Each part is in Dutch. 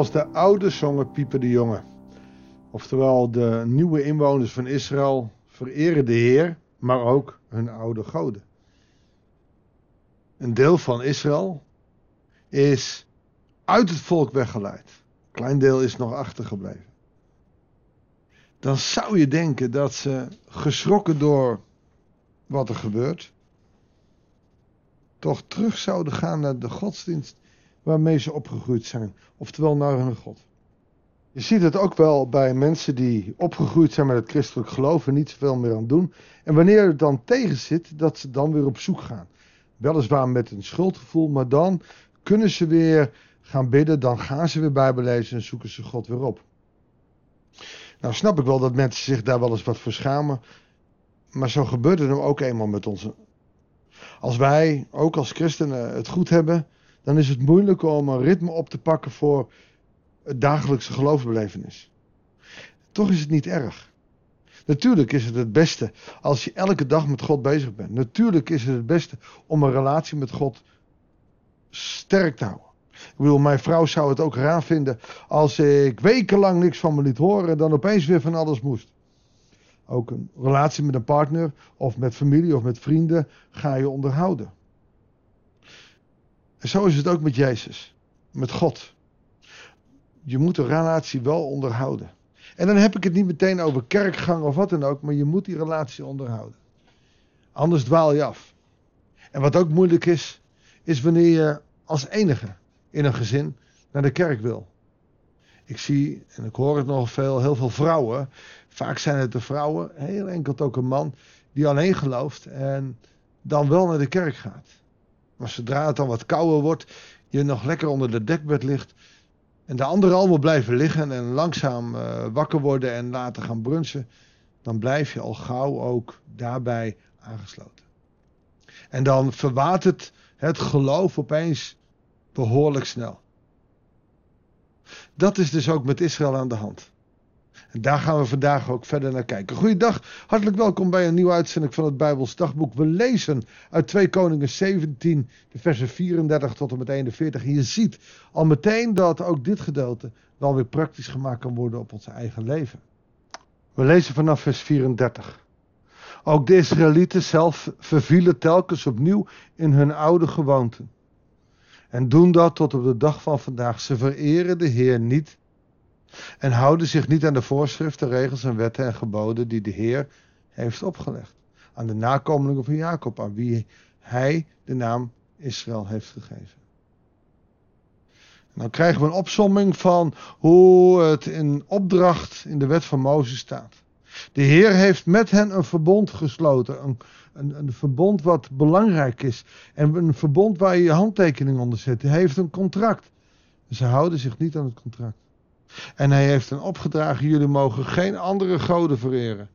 Zoals de oude zongen piepen de jongen. Oftewel, de nieuwe inwoners van Israël vereren de Heer, maar ook hun oude goden. Een deel van Israël is uit het volk weggeleid. Een klein deel is nog achtergebleven. Dan zou je denken dat ze geschrokken door wat er gebeurt, toch terug zouden gaan naar de godsdienst waarmee ze opgegroeid zijn, oftewel naar hun God. Je ziet het ook wel bij mensen die opgegroeid zijn met het christelijk geloof en niet zoveel meer aan doen. En wanneer het dan tegen zit, dat ze dan weer op zoek gaan. Weliswaar met een schuldgevoel, maar dan kunnen ze weer gaan bidden, dan gaan ze weer Bijbel lezen en zoeken ze God weer op. Nou snap ik wel dat mensen zich daar wel eens wat voor schamen, maar zo gebeurt het hem ook eenmaal met ons. Als wij, ook als christenen, het goed hebben, dan is het moeilijk om een ritme op te pakken voor het dagelijkse geloofsbelevenis. Toch is het niet erg. Natuurlijk is het het beste als je elke dag met God bezig bent. Natuurlijk is het het beste om een relatie met God sterk te houden. Ik bedoel, mijn vrouw zou het ook raar vinden als ik wekenlang niks van me liet horen en dan opeens weer van alles moest. Ook een relatie met een partner of met familie of met vrienden ga je onderhouden. En zo is het ook met Jezus, met God. Je moet de relatie wel onderhouden. En dan heb ik het niet meteen over kerkgang of wat dan ook, maar je moet die relatie onderhouden. Anders dwaal je af. En wat ook moeilijk is, is wanneer je als enige in een gezin naar de kerk wil. Ik zie, en ik hoor het nog veel, heel veel vrouwen. Vaak zijn het de vrouwen, heel enkel ook een man, die alleen gelooft en dan wel naar de kerk gaat. Maar zodra het dan wat kouder wordt, je nog lekker onder de dekbed ligt. En de anderen allemaal blijven liggen en langzaam uh, wakker worden en later gaan brunchen. Dan blijf je al gauw ook daarbij aangesloten. En dan verwatert het geloof opeens behoorlijk snel. Dat is dus ook met Israël aan de hand. En daar gaan we vandaag ook verder naar kijken. Goeiedag, hartelijk welkom bij een nieuwe uitzending van het Bijbels Dagboek. We lezen uit 2 Koningen 17, de versen 34 tot en met 41. En je ziet al meteen dat ook dit gedeelte wel weer praktisch gemaakt kan worden op ons eigen leven. We lezen vanaf vers 34. Ook de Israëlieten zelf vervielen telkens opnieuw in hun oude gewoonten. En doen dat tot op de dag van vandaag. Ze vereren de Heer niet en houden zich niet aan de voorschriften, regels en wetten en geboden die de Heer heeft opgelegd. Aan de nakomelingen van Jacob, aan wie hij de naam Israël heeft gegeven. En dan krijgen we een opsomming van hoe het in opdracht in de wet van Mozes staat. De Heer heeft met hen een verbond gesloten. Een, een, een, verbond wat belangrijk is. En een verbond waar je je handtekening onder zet. Hij heeft een contract. Ze houden zich niet aan het contract. En hij heeft een opgedragen, jullie mogen geen andere goden vereren.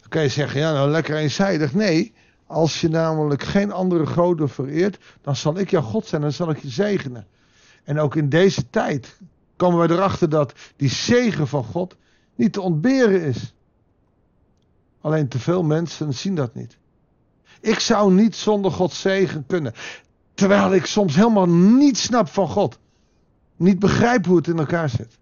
Dan kan je zeggen, ja nou lekker eenzijdig. Nee, als je namelijk geen andere goden vereert, dan zal ik jouw God zijn, dan zal ik je zegenen. En ook in deze tijd komen wij erachter dat die zegen van God niet te ontberen is. Alleen te veel mensen zien dat niet. Ik zou niet zonder Gods zegen kunnen. Terwijl ik soms helemaal niet snap van God niet begrijpt hoe het in elkaar zit.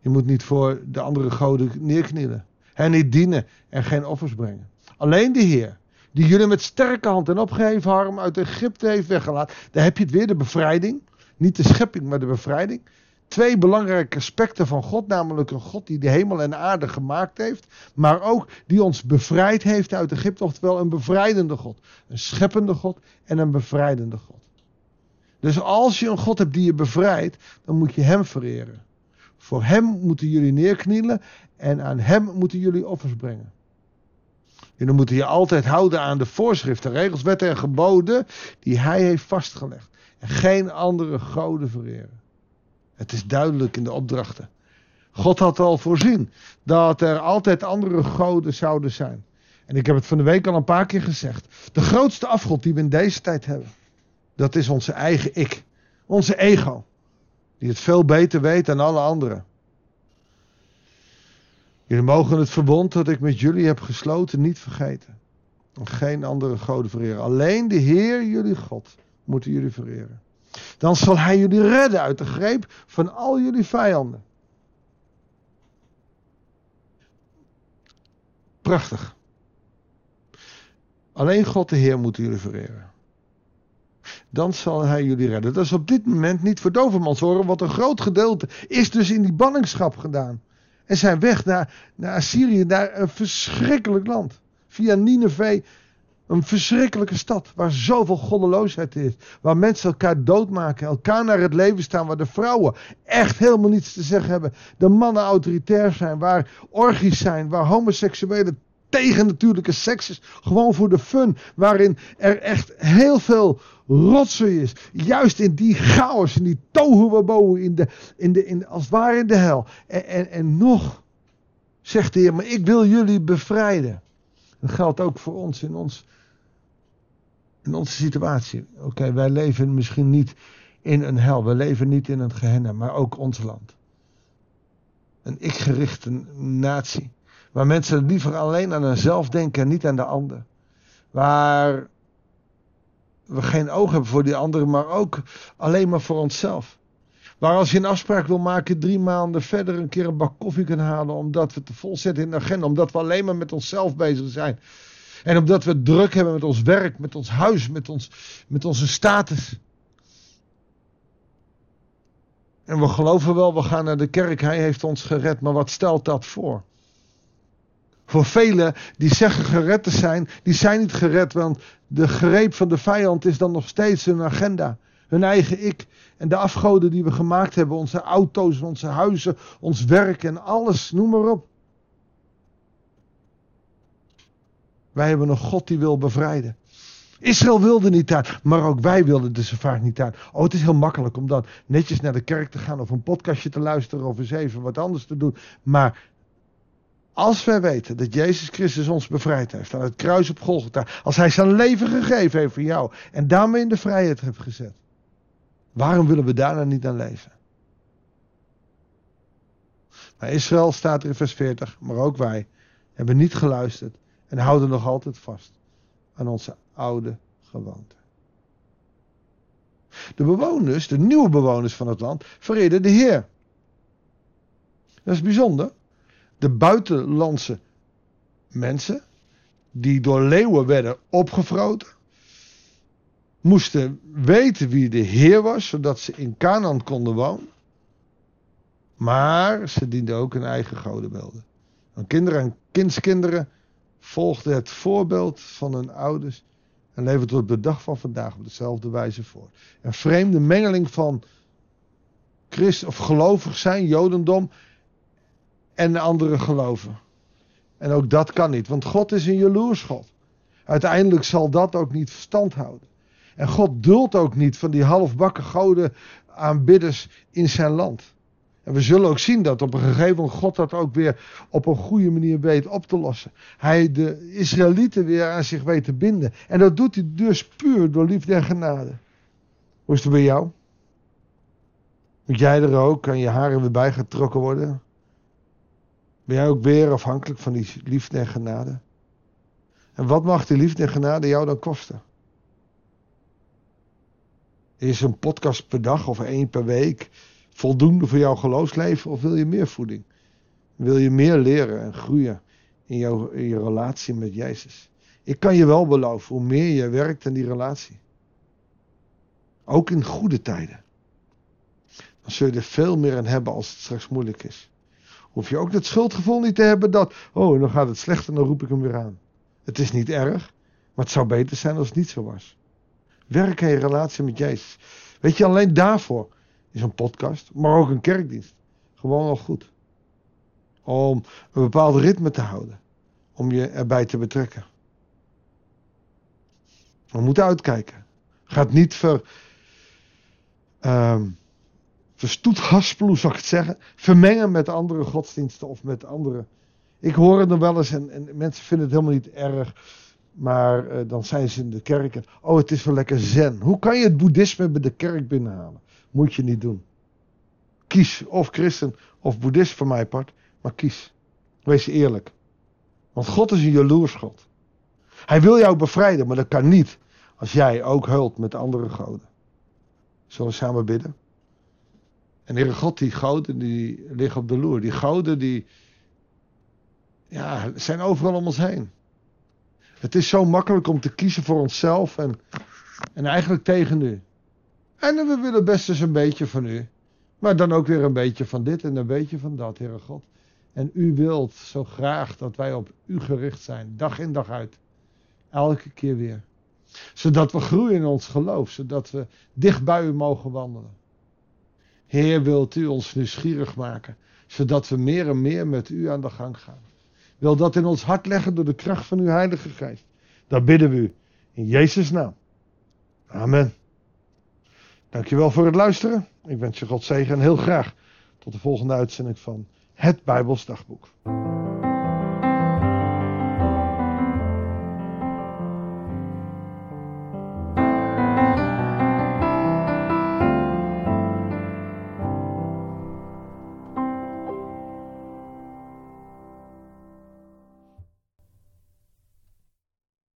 Je moet niet voor de andere goden neerknielen. En niet dienen en geen offers brengen. Alleen de Heer, die jullie met sterke hand en opgeheven arm uit Egypte heeft weggelaten. Daar heb je het weer, de bevrijding. Niet de schepping, maar de bevrijding. Twee belangrijke aspecten van God, namelijk een God die de hemel en de aarde gemaakt heeft, maar ook die ons bevrijd heeft uit Egypte, oftewel een bevrijdende God. Een scheppende God en een bevrijdende God. Dus als je een God hebt die je bevrijdt, dan moet je Hem vereren. Voor Hem moeten jullie neerknielen en aan Hem moeten jullie offers brengen. Jullie moeten je altijd houden aan de voorschriften, regels, wetten en geboden die Hij heeft vastgelegd. En geen andere goden vereren. Het is duidelijk in de opdrachten. God had al voorzien dat er altijd andere goden zouden zijn. En ik heb het van de week al een paar keer gezegd. De grootste afgod die we in deze tijd hebben dat is onze eigen ik. Onze ego. Die het veel beter weet dan alle anderen. Jullie mogen het verbond dat ik met jullie heb gesloten niet vergeten. En geen andere goden vereren. Alleen de Heer, jullie God, moeten jullie vereren. Dan zal hij jullie redden uit de greep van al jullie vijanden. Prachtig. Alleen God de Heer moet jullie vereren. Dan zal hij jullie redden. Dat is op dit moment niet voor dovermans horen, want een groot gedeelte is dus in die banningschap gedaan. En zijn weg naar, naar Assyrië, naar een verschrikkelijk land. Via Nineveh, een verschrikkelijke stad waar zoveel goddeloosheid is. Waar mensen elkaar doodmaken, elkaar naar het leven staan. Waar de vrouwen echt helemaal niets te zeggen hebben. De mannen autoritair zijn, waar orgies zijn, waar homoseksuele tegennatuurlijke seks is. Gewoon voor de fun. Waarin er echt heel veel rotzooi is. Juist in die chaos, in die tohuwabohu, in de, in de, in, als het ware in de hel. En, en, en nog zegt de Heer, maar ik wil jullie bevrijden. Dat geldt ook voor ons in, ons, in onze situatie. Oké, wij leven misschien niet in een hel. We leven niet in een gehenna, maar ook ons land. Een ik-gerichte natie. Waar mensen liever alleen aan hunzelf denken en niet aan de ander. Waar we geen oog hebben voor die anderen, maar ook alleen maar voor onszelf. Waar als je een afspraak wil maken, drie maanden verder een keer een bak koffie kan halen, omdat we te vol zitten in de agenda, omdat we alleen maar met onszelf bezig zijn. En omdat we druk hebben met ons werk, met ons huis, met, ons, met onze status. En we geloven wel, we gaan naar de kerk, hij heeft ons gered, maar wat stelt dat voor? Voor velen die zeggen gered te zijn, die zijn niet gered, want de greep van de vijand is dan nog steeds hun agenda. Hun eigen ik. En de afgoden die we gemaakt hebben, onze auto's, onze huizen, ons werk en alles, noem maar op. Wij hebben een God die wil bevrijden. Israël wilde niet daar, maar ook wij wilden dus vaak niet daar. Oh, het is heel makkelijk om dan netjes naar de kerk te gaan of een podcastje te luisteren of eens even wat anders te doen. Maar als wij weten dat Jezus Christus ons bevrijd heeft aan het kruis op Golgotha, als hij zijn leven gegeven heeft voor jou en daarmee in de vrijheid heeft gezet, waarom willen we daar niet aan leven? Maar Israël staat er in vers 40, maar ook wij hebben niet geluisterd en houden nog altijd vast aan onze oude gewoonte. De bewoners, de nieuwe bewoners van het land, verreden de Heer. Dat is bijzonder de buitenlandse mensen, die door leeuwen werden opgevroten, moesten weten wie de Heer was, zodat ze in Canaan konden wonen. Maar ze dienden ook hun eigen godenbeelden. En kinderen en kindskinderen volgden het voorbeeld van hun ouders en leefden tot de dag van vandaag op dezelfde wijze voor. Een vreemde mengeling van christ of gelovig zijn, jodendom en de anderen geloven. En ook dat kan niet, want God is een jaloers God. Uiteindelijk zal dat ook niet verstand houden. En God duldt ook niet van die halfbakken goden aanbidders in zijn land. En we zullen ook zien dat op een gegeven moment God dat ook weer op een goede manier weet op te lossen. Hij de Israëlieten weer aan zich weet te binden. En dat doet hij dus puur door liefde en genade. Hoe is het bij jou? Moet jij er ook aan je haren weer bij getrokken worden? Ben jij ook weer afhankelijk van die liefde en genade? En wat mag die liefde en genade jou dan kosten? Is een podcast per dag of één per week voldoende voor jouw geloofsleven of wil je meer voeding? Wil je meer leren en groeien in, jouw, in je relatie met Jezus? Ik kan je wel beloven, hoe meer je werkt aan die relatie, ook in goede tijden, dan zul je er veel meer aan hebben als het straks moeilijk is hoef je ook dat schuldgevoel niet te hebben dat, oh, dan gaat het slecht en dan roep ik hem weer aan. Het is niet erg, maar het zou beter zijn als het niet zo was. Werk aan je relatie met Jezus. Weet je, alleen daarvoor is een podcast, maar ook een kerkdienst. Gewoon al goed. Om een bepaald ritme te houden. Om je erbij te betrekken. We moeten uitkijken. Gaat niet ver. Um, verstoethaspelen, zou ik het zeggen, vermengen met andere godsdiensten of met andere. Ik hoor het nog wel eens en, en mensen vinden het helemaal niet erg, maar uh, dan zijn ze in de kerken. Oh, het is wel lekker zen. Hoe kan je het boeddhisme bij de kerk binnenhalen? Moet je niet doen. Kies of christen of boeddhist voor mijn part, maar kies. Wees eerlijk. Want God is een jaloers God. Hij wil jou bevrijden, maar dat kan niet als jij ook hult met andere goden. Zullen we samen bidden? En Heere God, die goden die liggen op de loer. Die goden die ja, zijn overal om ons heen. Het is zo makkelijk om te kiezen voor onszelf en, en eigenlijk tegen u. En we willen best eens een beetje van u. Maar dan ook weer een beetje van dit en een beetje van dat, Heere God. En u wilt zo graag dat wij op u gericht zijn, dag in dag uit. Elke keer weer. Zodat we groeien in ons geloof, zodat we dicht bij u mogen wandelen. Heer, wilt u ons nieuwsgierig maken, zodat we meer en meer met u aan de gang gaan. Wil dat in ons hart leggen door de kracht van uw Heilige Geest. Daar bidden we u in Jezus' naam. Amen. Dankjewel voor het luisteren. Ik wens je God zegen en heel graag tot de volgende uitzending van het Bijbels Dagboek.